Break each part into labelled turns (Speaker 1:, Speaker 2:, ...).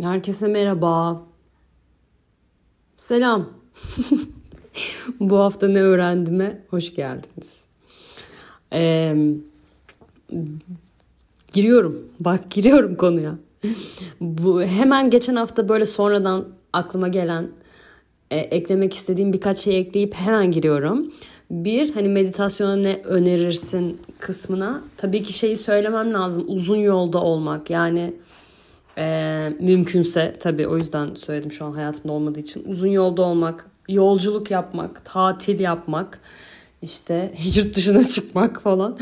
Speaker 1: Herkese merhaba. Selam. Bu hafta ne öğrendime hoş geldiniz. Ee, giriyorum. Bak giriyorum konuya. Bu hemen geçen hafta böyle sonradan aklıma gelen e, eklemek istediğim birkaç şey ekleyip hemen giriyorum. Bir hani meditasyona ne önerirsin kısmına? Tabii ki şeyi söylemem lazım uzun yolda olmak. Yani e, mümkünse tabii o yüzden söyledim şu an hayatımda olmadığı için. Uzun yolda olmak yolculuk yapmak tatil yapmak işte yurt dışına çıkmak falan.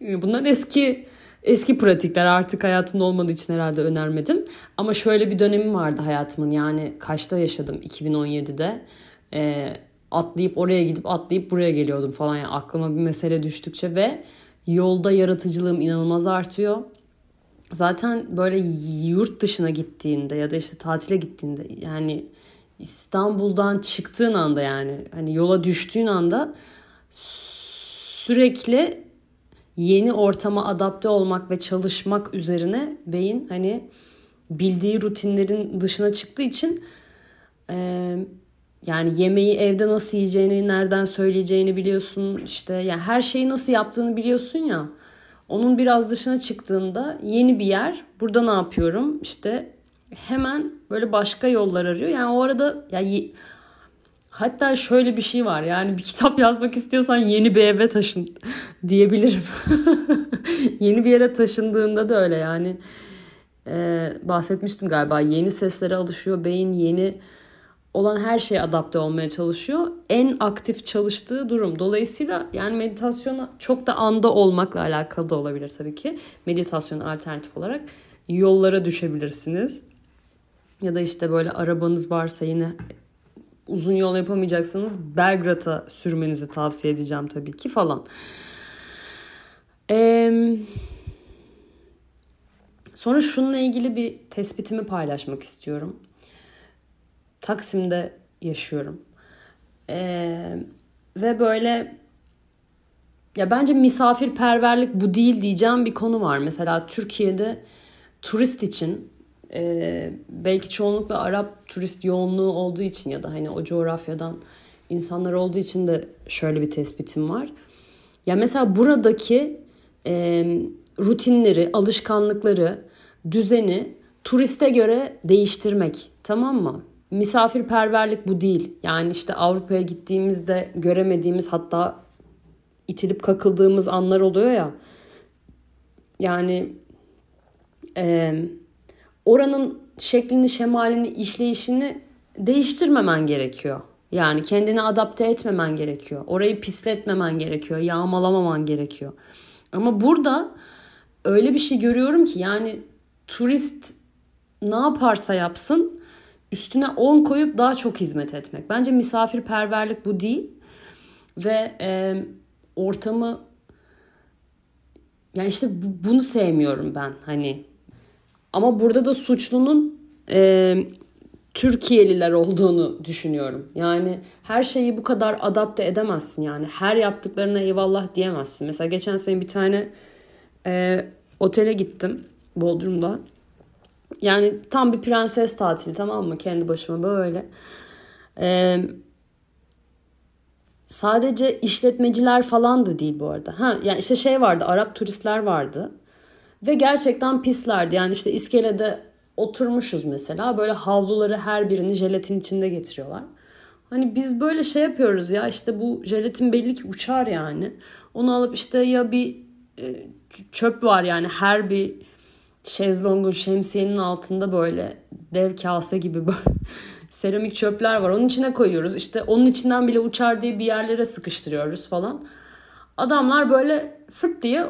Speaker 1: Bunlar eski eski pratikler artık hayatımda olmadığı için herhalde önermedim. Ama şöyle bir dönemim vardı hayatımın. Yani kaçta yaşadım? 2017'de e, atlayıp oraya gidip atlayıp buraya geliyordum falan. Yani aklıma bir mesele düştükçe ve yolda yaratıcılığım inanılmaz artıyor. Zaten böyle yurt dışına gittiğinde ya da işte tatile gittiğinde yani İstanbul'dan çıktığın anda yani hani yola düştüğün anda sürekli yeni ortama adapte olmak ve çalışmak üzerine beyin hani bildiği rutinlerin dışına çıktığı için e, yani yemeği evde nasıl yiyeceğini, nereden söyleyeceğini biliyorsun. işte yani her şeyi nasıl yaptığını biliyorsun ya. Onun biraz dışına çıktığında yeni bir yer. Burada ne yapıyorum? İşte hemen böyle başka yollar arıyor. Yani o arada yani hatta şöyle bir şey var. Yani bir kitap yazmak istiyorsan yeni bir eve taşın diyebilirim. yeni bir yere taşındığında da öyle yani. Ee, bahsetmiştim galiba. Yeni seslere alışıyor beyin. Yeni olan her şeye adapte olmaya çalışıyor. En aktif çalıştığı durum. Dolayısıyla yani meditasyona çok da anda olmakla alakalı da olabilir tabii ki. Meditasyon alternatif olarak yollara düşebilirsiniz. Ya da işte böyle arabanız varsa yine uzun yol yapamayacaksanız Belgrad'a sürmenizi tavsiye edeceğim tabii ki falan. Ee, sonra şununla ilgili bir tespitimi paylaşmak istiyorum. Taksim'de yaşıyorum. Ee, ve böyle ya bence misafirperverlik bu değil diyeceğim bir konu var. Mesela Türkiye'de turist için e, belki çoğunlukla Arap turist yoğunluğu olduğu için ya da hani o coğrafyadan insanlar olduğu için de şöyle bir tespitim var. Ya mesela buradaki e, rutinleri, alışkanlıkları, düzeni turiste göre değiştirmek tamam mı? misafirperverlik bu değil. Yani işte Avrupa'ya gittiğimizde göremediğimiz hatta itilip kakıldığımız anlar oluyor ya. Yani e, oranın şeklini, şemalini, işleyişini değiştirmemen gerekiyor. Yani kendini adapte etmemen gerekiyor. Orayı pisletmemen gerekiyor. Yağmalamaman gerekiyor. Ama burada öyle bir şey görüyorum ki yani turist ne yaparsa yapsın üstüne 10 koyup daha çok hizmet etmek. Bence misafirperverlik bu değil. Ve e, ortamı yani işte bu, bunu sevmiyorum ben hani. Ama burada da suçlunun e, Türkiye'liler olduğunu düşünüyorum. Yani her şeyi bu kadar adapte edemezsin yani. Her yaptıklarına eyvallah diyemezsin. Mesela geçen sene bir tane e, otele gittim Bodrum'da. Yani tam bir prenses tatili tamam mı? Kendi başıma böyle. Ee, sadece işletmeciler falan da değil bu arada. Ha yani işte şey vardı Arap turistler vardı. Ve gerçekten pislerdi. Yani işte iskelede oturmuşuz mesela. Böyle havluları her birini jelatin içinde getiriyorlar. Hani biz böyle şey yapıyoruz ya işte bu jelatin belli ki uçar yani. Onu alıp işte ya bir e, çöp var yani her bir şezlongun şemsiyenin altında böyle dev kase gibi böyle seramik çöpler var. Onun içine koyuyoruz. İşte onun içinden bile uçar diye bir yerlere sıkıştırıyoruz falan. Adamlar böyle fırt diye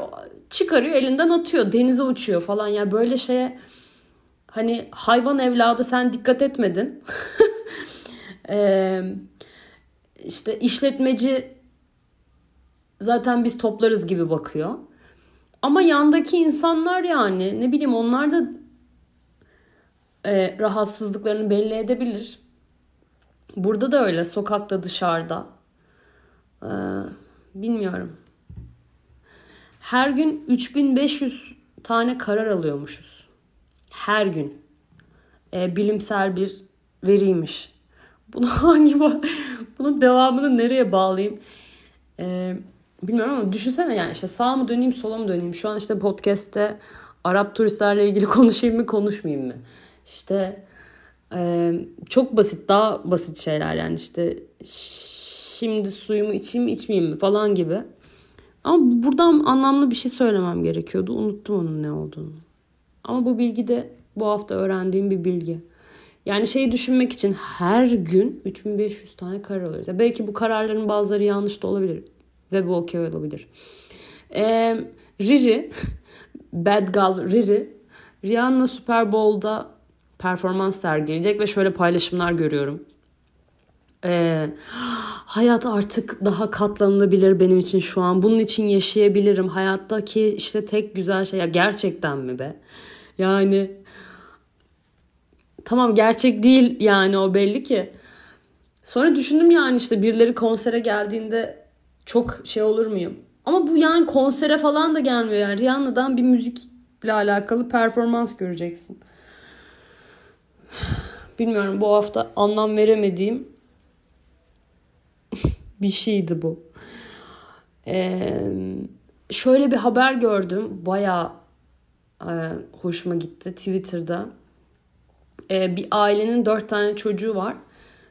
Speaker 1: çıkarıyor elinden atıyor. Denize uçuyor falan. Ya yani böyle şeye hani hayvan evladı sen dikkat etmedin. ee, işte işletmeci zaten biz toplarız gibi bakıyor. Ama yandaki insanlar yani ne bileyim onlar da e, rahatsızlıklarını belli edebilir. Burada da öyle sokakta dışarıda. Ee, bilmiyorum. Her gün 3500 tane karar alıyormuşuz. Her gün. Ee, bilimsel bir veriymiş. Bunu hangi bunun devamını nereye bağlayayım? Ee, bilmiyorum ama düşünsene yani işte sağ mı döneyim sola mı döneyim? Şu an işte podcast'te Arap turistlerle ilgili konuşayım mı konuşmayayım mı? İşte e, çok basit daha basit şeyler yani işte şimdi suyumu içeyim mi içmeyeyim mi falan gibi. Ama buradan anlamlı bir şey söylemem gerekiyordu. Unuttum onun ne olduğunu. Ama bu bilgi de bu hafta öğrendiğim bir bilgi. Yani şeyi düşünmek için her gün 3500 tane karar alıyoruz. Yani belki bu kararların bazıları yanlış da olabilir. Ve bu okey olabilir. Ee, Riri, Bad Girl Riri, Rihanna Super Bowl'da performans sergileyecek ve şöyle paylaşımlar görüyorum. Ee, hayat artık daha katlanılabilir benim için şu an. Bunun için yaşayabilirim. Hayattaki işte tek güzel şey ya gerçekten mi be? Yani tamam gerçek değil yani o belli ki. Sonra düşündüm yani işte birileri konsere geldiğinde çok şey olur muyum? Ama bu yani konsere falan da gelmiyor yani. Rihanna'dan bir müzikle alakalı performans göreceksin. Bilmiyorum bu hafta anlam veremediğim bir şeydi bu. Ee, şöyle bir haber gördüm. Baya e, hoşuma gitti Twitter'da. Ee, bir ailenin dört tane çocuğu var.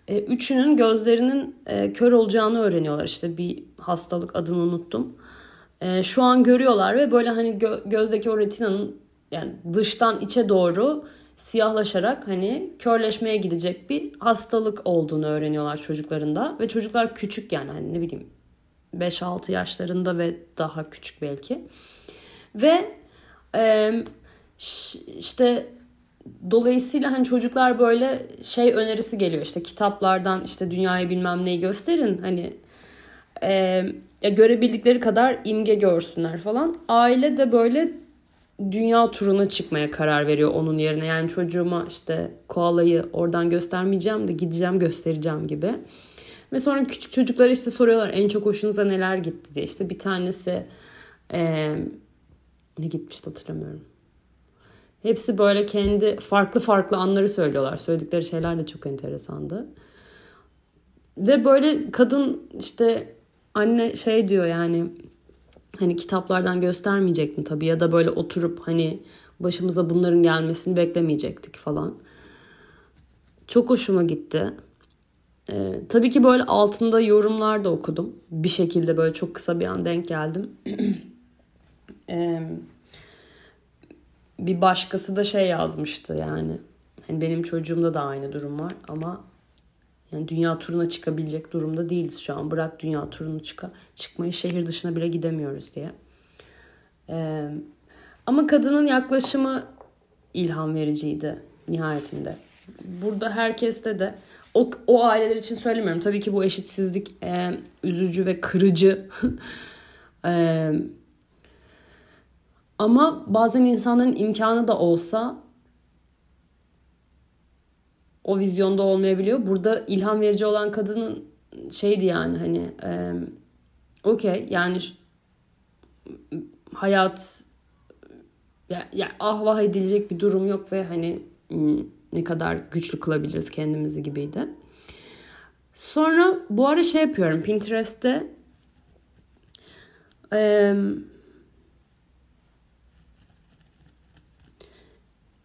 Speaker 1: Ee, üçünün gözlerinin e, kör olacağını öğreniyorlar. İşte bir hastalık adını unuttum. Ee, şu an görüyorlar ve böyle hani gö- gözdeki o retinanın yani dıştan içe doğru siyahlaşarak hani körleşmeye gidecek bir hastalık olduğunu öğreniyorlar çocuklarında. Ve çocuklar küçük yani hani ne bileyim 5-6 yaşlarında ve daha küçük belki. Ve e, işte dolayısıyla hani çocuklar böyle şey önerisi geliyor işte kitaplardan işte dünyayı bilmem neyi gösterin hani e, ya görebildikleri kadar imge görsünler falan. Aile de böyle dünya turuna çıkmaya karar veriyor onun yerine. Yani çocuğuma işte koalayı oradan göstermeyeceğim de gideceğim göstereceğim gibi. Ve sonra küçük çocuklara işte soruyorlar en çok hoşunuza neler gitti diye. İşte bir tanesi ee, ne gitmişti hatırlamıyorum. Hepsi böyle kendi farklı farklı anları söylüyorlar. Söyledikleri şeyler de çok enteresandı. Ve böyle kadın işte anne şey diyor yani hani kitaplardan göstermeyecektim tabii ya da böyle oturup hani başımıza bunların gelmesini beklemeyecektik falan. Çok hoşuma gitti. Ee, tabii ki böyle altında yorumlar da okudum. Bir şekilde böyle çok kısa bir an denk geldim. ee, bir başkası da şey yazmıştı yani. Hani benim çocuğumda da aynı durum var ama yani dünya turuna çıkabilecek durumda değiliz şu an. Bırak dünya turunu çıka, çıkmayı şehir dışına bile gidemiyoruz diye. Ee, ama kadının yaklaşımı ilham vericiydi nihayetinde. Burada herkeste de o, o aileler için söylemiyorum. Tabii ki bu eşitsizlik e, üzücü ve kırıcı. e, ama bazen insanların imkanı da olsa o vizyonda olmayabiliyor. Burada ilham verici olan kadının şeydi yani hani e, okey yani hayat ya, ya ahvah edilecek bir durum yok ve hani ne kadar güçlü kılabiliriz kendimizi gibiydi. Sonra bu ara şey yapıyorum Pinterest'te e,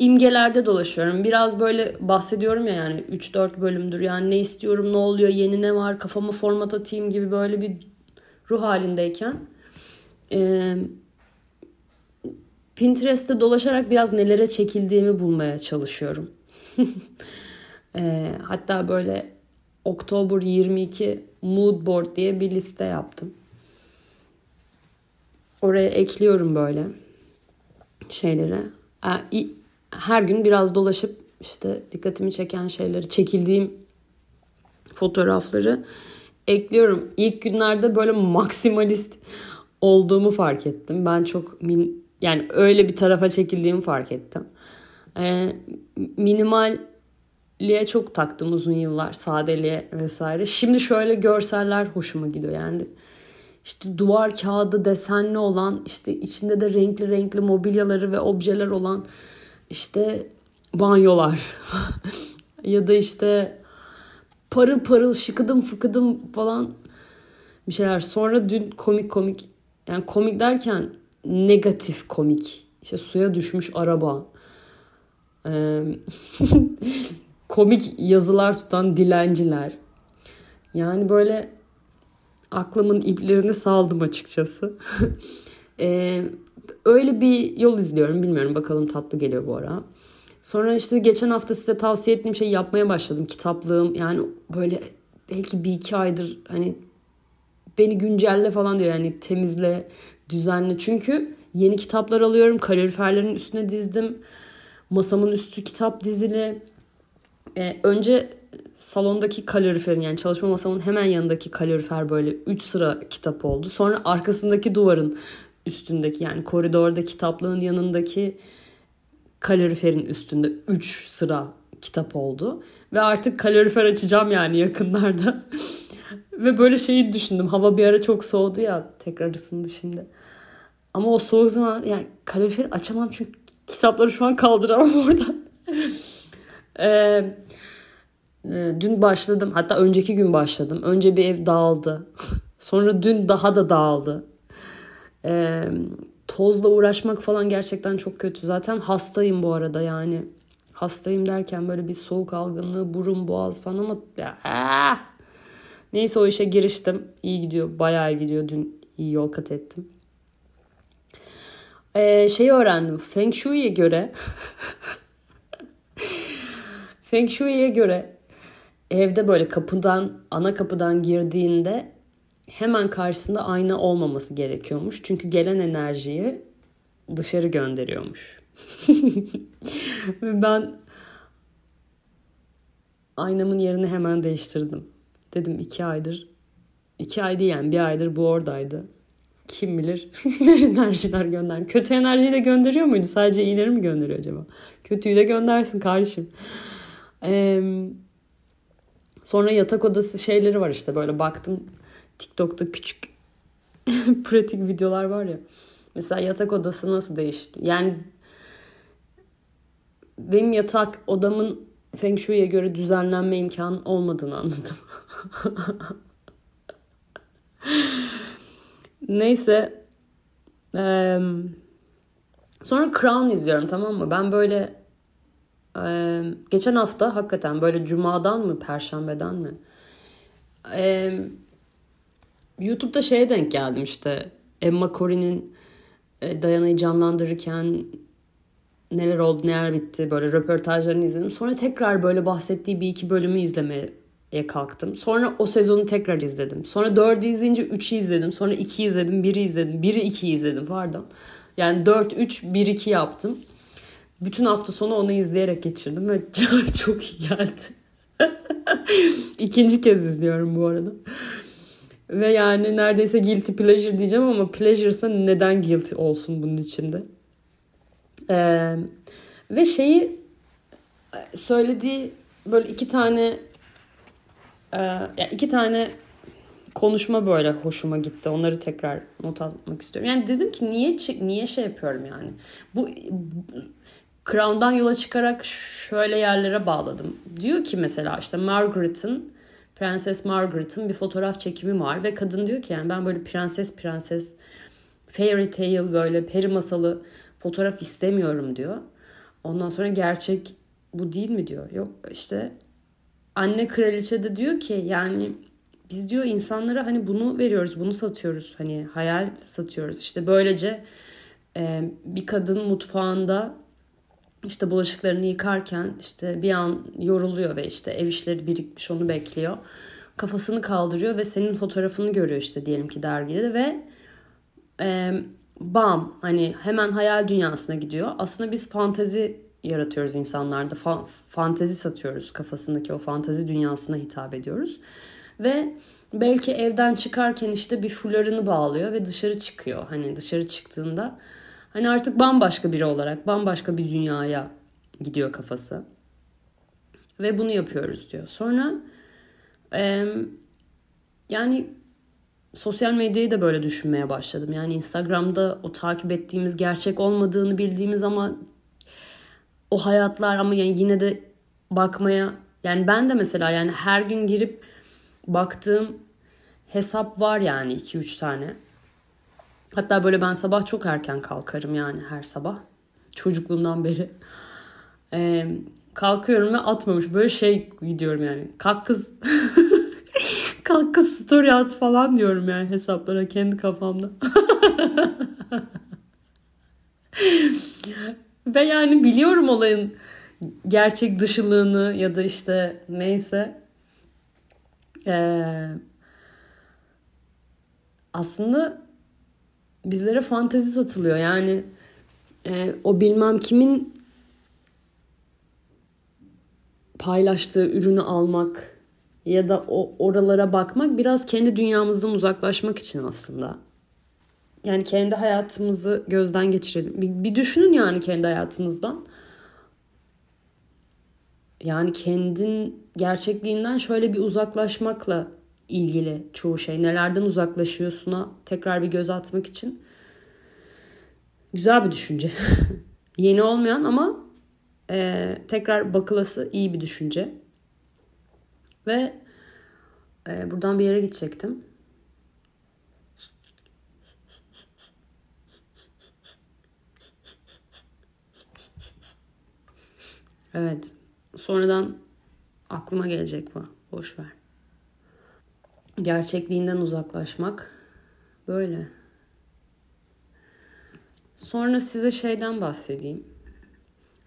Speaker 1: imgelerde dolaşıyorum. Biraz böyle bahsediyorum ya yani 3-4 bölümdür. Yani ne istiyorum, ne oluyor, yeni ne var, kafamı format atayım gibi böyle bir ruh halindeyken. Ee, Pinterest'te dolaşarak biraz nelere çekildiğimi bulmaya çalışıyorum. ee, hatta böyle Oktober 22 Mood Board diye bir liste yaptım. Oraya ekliyorum böyle şeyleri her gün biraz dolaşıp işte dikkatimi çeken şeyleri, çekildiğim fotoğrafları ekliyorum. İlk günlerde böyle maksimalist olduğumu fark ettim. Ben çok min, yani öyle bir tarafa çekildiğimi fark ettim. Ee, minimal sadeliğe çok taktım uzun yıllar. Sadeliğe vesaire. Şimdi şöyle görseller hoşuma gidiyor. Yani işte duvar kağıdı desenli olan işte içinde de renkli renkli mobilyaları ve objeler olan işte banyolar ya da işte parıl parıl şıkıdım fıkıdım falan bir şeyler. Sonra dün komik komik yani komik derken negatif komik. İşte suya düşmüş araba. Ee, komik yazılar tutan dilenciler. Yani böyle aklımın iplerini saldım açıkçası. ee, öyle bir yol izliyorum. Bilmiyorum bakalım tatlı geliyor bu ara. Sonra işte geçen hafta size tavsiye ettiğim şeyi yapmaya başladım. Kitaplığım yani böyle belki bir iki aydır hani beni güncelle falan diyor. Yani temizle, düzenle. Çünkü yeni kitaplar alıyorum. Kaloriferlerin üstüne dizdim. Masamın üstü kitap dizili. Ee, önce salondaki kaloriferin yani çalışma masamın hemen yanındaki kalorifer böyle 3 sıra kitap oldu. Sonra arkasındaki duvarın üstündeki yani koridorda kitaplığın yanındaki kaloriferin üstünde 3 sıra kitap oldu. Ve artık kalorifer açacağım yani yakınlarda. Ve böyle şeyi düşündüm. Hava bir ara çok soğudu ya. Tekrar ısındı şimdi. Ama o soğuk zaman yani kaloriferi açamam çünkü kitapları şu an kaldıramam oradan. ee, dün başladım. Hatta önceki gün başladım. Önce bir ev dağıldı. Sonra dün daha da dağıldı. Ee, tozla uğraşmak falan gerçekten çok kötü. Zaten hastayım bu arada yani. Hastayım derken böyle bir soğuk algınlığı, burun, boğaz falan ama ya, ah! neyse o işe giriştim. İyi gidiyor, bayağı gidiyor. Dün iyi yol kat ettim. Ee, şeyi öğrendim. Feng Shui'ye göre Feng Shui'ye göre evde böyle kapıdan, ana kapıdan girdiğinde hemen karşısında ayna olmaması gerekiyormuş. Çünkü gelen enerjiyi dışarı gönderiyormuş. Ben aynamın yerini hemen değiştirdim. Dedim iki aydır, iki ay değil yani bir aydır bu oradaydı. Kim bilir ne enerjiler gönder. Kötü enerjiyi de gönderiyor muydu? Sadece iyileri mi gönderiyor acaba? Kötüyü de göndersin kardeşim. Ee, sonra yatak odası şeyleri var işte böyle baktım TikTok'ta küçük pratik videolar var ya. Mesela yatak odası nasıl değişti? Yani benim yatak odamın Feng Shui'ye göre düzenlenme imkanı olmadığını anladım. Neyse. Ee, sonra Crown izliyorum tamam mı? Ben böyle e, geçen hafta hakikaten böyle cumadan mı perşembeden mi? E, YouTube'da şeye denk geldim işte. Emma Corrin'in e, Dayana'yı canlandırırken neler oldu neler bitti böyle röportajlarını izledim. Sonra tekrar böyle bahsettiği bir iki bölümü izlemeye kalktım. Sonra o sezonu tekrar izledim. Sonra dördü izleyince üçü izledim. Sonra iki izledim, biri izledim. Biri iki izledim pardon. Yani dört, üç, bir, iki yaptım. Bütün hafta sonu onu izleyerek geçirdim ve çok iyi geldi. İkinci kez izliyorum bu arada. Ve yani neredeyse guilty pleasure diyeceğim ama pleasure'sa neden guilty olsun bunun içinde? Ee, ve şeyi söylediği böyle iki tane e, iki tane konuşma böyle hoşuma gitti. Onları tekrar not almak istiyorum. Yani dedim ki niye niye şey yapıyorum yani? Bu, bu Crown'dan yola çıkarak şöyle yerlere bağladım. Diyor ki mesela işte Margaret'ın Prenses Margaret'ın bir fotoğraf çekimi var ve kadın diyor ki yani ben böyle prenses prenses fairy tale böyle peri masalı fotoğraf istemiyorum diyor. Ondan sonra gerçek bu değil mi diyor. Yok işte anne kraliçe de diyor ki yani biz diyor insanlara hani bunu veriyoruz, bunu satıyoruz. Hani hayal satıyoruz. İşte böylece bir kadın mutfağında işte bulaşıklarını yıkarken işte bir an yoruluyor ve işte ev işleri birikmiş onu bekliyor. Kafasını kaldırıyor ve senin fotoğrafını görüyor işte diyelim ki dergide ve e, bam hani hemen hayal dünyasına gidiyor. Aslında biz fantezi yaratıyoruz insanlarda. Fa- fantezi satıyoruz kafasındaki o fantezi dünyasına hitap ediyoruz. Ve belki evden çıkarken işte bir fularını bağlıyor ve dışarı çıkıyor. Hani dışarı çıktığında Hani artık bambaşka biri olarak bambaşka bir dünyaya gidiyor kafası. Ve bunu yapıyoruz diyor. Sonra e, yani sosyal medyayı da böyle düşünmeye başladım. Yani Instagram'da o takip ettiğimiz gerçek olmadığını bildiğimiz ama o hayatlar ama yani yine de bakmaya yani ben de mesela yani her gün girip baktığım hesap var yani 2-3 tane. Hatta böyle ben sabah çok erken kalkarım yani her sabah. Çocukluğumdan beri. Ee, kalkıyorum ve atmamış. Böyle şey gidiyorum yani. Kalk kız. Kalk kız story at falan diyorum yani hesaplara kendi kafamda. Ve yani biliyorum olayın gerçek dışılığını ya da işte neyse. Ee, aslında bizlere fantezi satılıyor. Yani e, o bilmem kimin paylaştığı ürünü almak ya da o oralara bakmak biraz kendi dünyamızdan uzaklaşmak için aslında. Yani kendi hayatımızı gözden geçirelim. Bir, bir düşünün yani kendi hayatınızdan. Yani kendin gerçekliğinden şöyle bir uzaklaşmakla ilgili çoğu şey. Nelerden uzaklaşıyorsun'a tekrar bir göz atmak için güzel bir düşünce. Yeni olmayan ama e, tekrar bakılası iyi bir düşünce. Ve e, buradan bir yere gidecektim. Evet. Sonradan aklıma gelecek bu. Boş ver. Gerçekliğinden uzaklaşmak böyle. Sonra size şeyden bahsedeyim.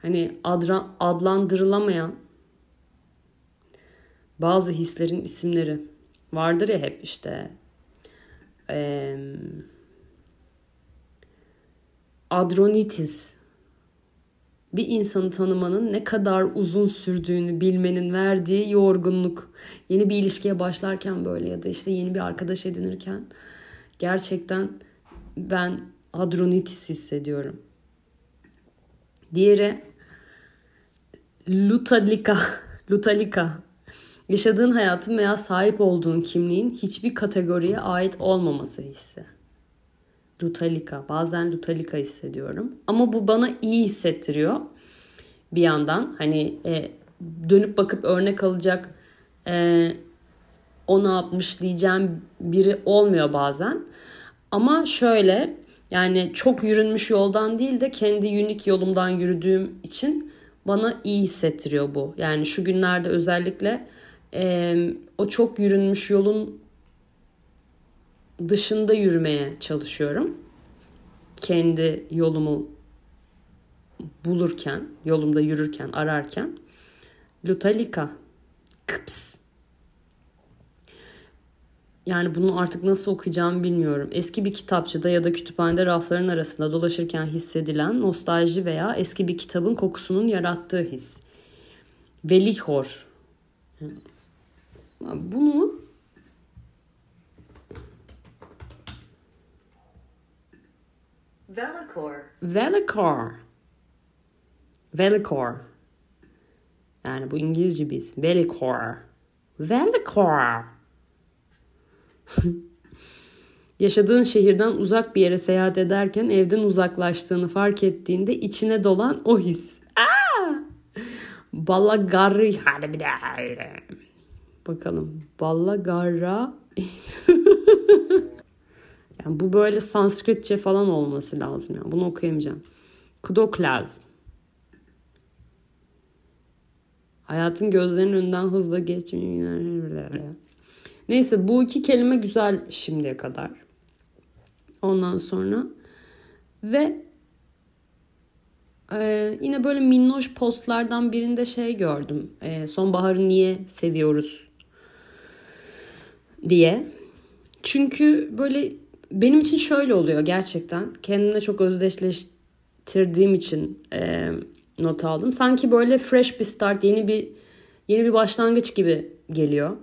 Speaker 1: Hani adra, adlandırılamayan bazı hislerin isimleri vardır ya hep işte e, adronitis bir insanı tanımanın ne kadar uzun sürdüğünü bilmenin verdiği yorgunluk. Yeni bir ilişkiye başlarken böyle ya da işte yeni bir arkadaş edinirken gerçekten ben adronitis hissediyorum. Diğeri lutalika. lutalika. Yaşadığın hayatın veya sahip olduğun kimliğin hiçbir kategoriye ait olmaması hissi. Lutalika. Bazen lutalika hissediyorum. Ama bu bana iyi hissettiriyor. Bir yandan hani e, dönüp bakıp örnek alacak e, o ne yapmış diyeceğim biri olmuyor bazen. Ama şöyle yani çok yürünmüş yoldan değil de kendi unik yolumdan yürüdüğüm için bana iyi hissettiriyor bu. Yani şu günlerde özellikle e, o çok yürünmüş yolun dışında yürümeye çalışıyorum. Kendi yolumu bulurken, yolumda yürürken, ararken. Lutalika. Kıps. Yani bunu artık nasıl okuyacağımı bilmiyorum. Eski bir kitapçıda ya da kütüphanede rafların arasında dolaşırken hissedilen nostalji veya eski bir kitabın kokusunun yarattığı his. Velihor. Bunu
Speaker 2: Velicor.
Speaker 1: Velicor. Velicor. Yani bu İngilizce biz. Velicor. Velicor. Yaşadığın şehirden uzak bir yere seyahat ederken evden uzaklaştığını fark ettiğinde içine dolan o his. Aa! Balagarri. Hadi bir daha. Bakalım. Balagarra. yani bu böyle Sanskritçe falan olması lazım. Yani. Bunu okuyamayacağım. Kudoklazm. Hayatın gözlerinin önünden hızla geçmiyor. Neyse bu iki kelime güzel şimdiye kadar. Ondan sonra ve e, yine böyle minnoş postlardan birinde şey gördüm. E, sonbaharı niye seviyoruz diye. Çünkü böyle benim için şöyle oluyor gerçekten. Kendimle çok özdeşleştirdiğim için e, not aldım. Sanki böyle fresh bir start, yeni bir yeni bir başlangıç gibi geliyor.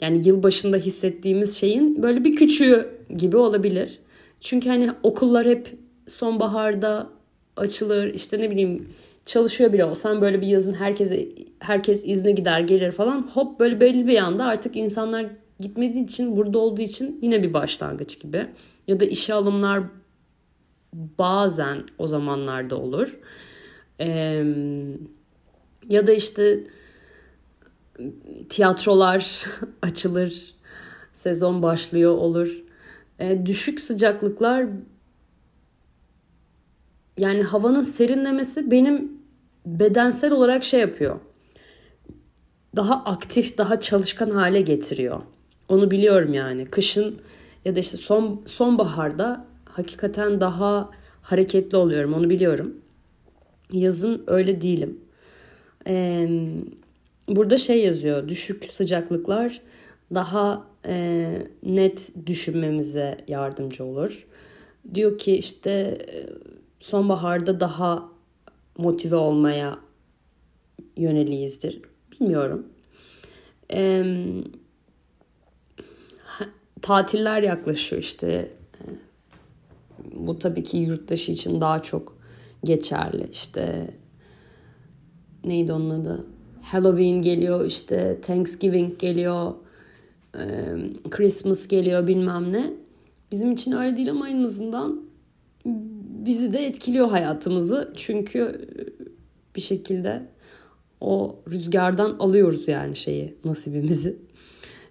Speaker 1: Yani yıl başında hissettiğimiz şeyin böyle bir küçüğü gibi olabilir. Çünkü hani okullar hep sonbaharda açılır. İşte ne bileyim çalışıyor bile olsan böyle bir yazın herkese herkes izne gider gelir falan hop böyle belli bir anda artık insanlar gitmediği için burada olduğu için yine bir başlangıç gibi. Ya da işe alımlar bazen o zamanlarda olur. Ee, ya da işte tiyatrolar açılır, sezon başlıyor olur. Ee, düşük sıcaklıklar yani havanın serinlemesi benim bedensel olarak şey yapıyor. Daha aktif, daha çalışkan hale getiriyor. Onu biliyorum yani. Kışın ya da işte son sonbaharda hakikaten daha hareketli oluyorum. Onu biliyorum. Yazın öyle değilim. Ee, burada şey yazıyor. Düşük sıcaklıklar daha e, net düşünmemize yardımcı olur. Diyor ki işte sonbaharda daha motive olmaya yöneliyizdir. Bilmiyorum. Ee, tatiller yaklaşıyor işte. Bu tabii ki yurt dışı için daha çok geçerli. İşte neydi onun adı? Halloween geliyor, işte Thanksgiving geliyor, Christmas geliyor bilmem ne. Bizim için öyle değil ama en azından bizi de etkiliyor hayatımızı. Çünkü bir şekilde o rüzgardan alıyoruz yani şeyi, nasibimizi.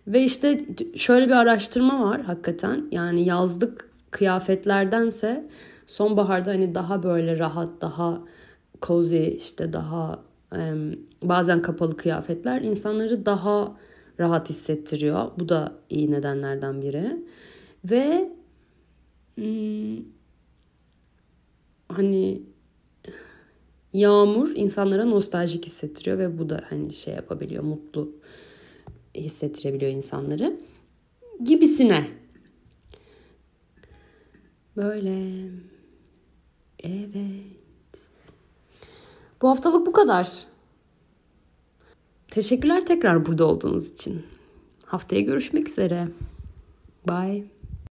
Speaker 1: Ve işte şöyle bir araştırma var hakikaten. Yani yazlık kıyafetlerdense sonbaharda hani daha böyle rahat, daha cozy işte daha bazen kapalı kıyafetler insanları daha rahat hissettiriyor. Bu da iyi nedenlerden biri. Ve hmm, hani yağmur insanlara nostaljik hissettiriyor ve bu da hani şey yapabiliyor, mutlu hissettirebiliyor insanları gibisine. Böyle. Evet. Bu haftalık bu kadar. Teşekkürler tekrar burada olduğunuz için. Haftaya görüşmek üzere. Bye.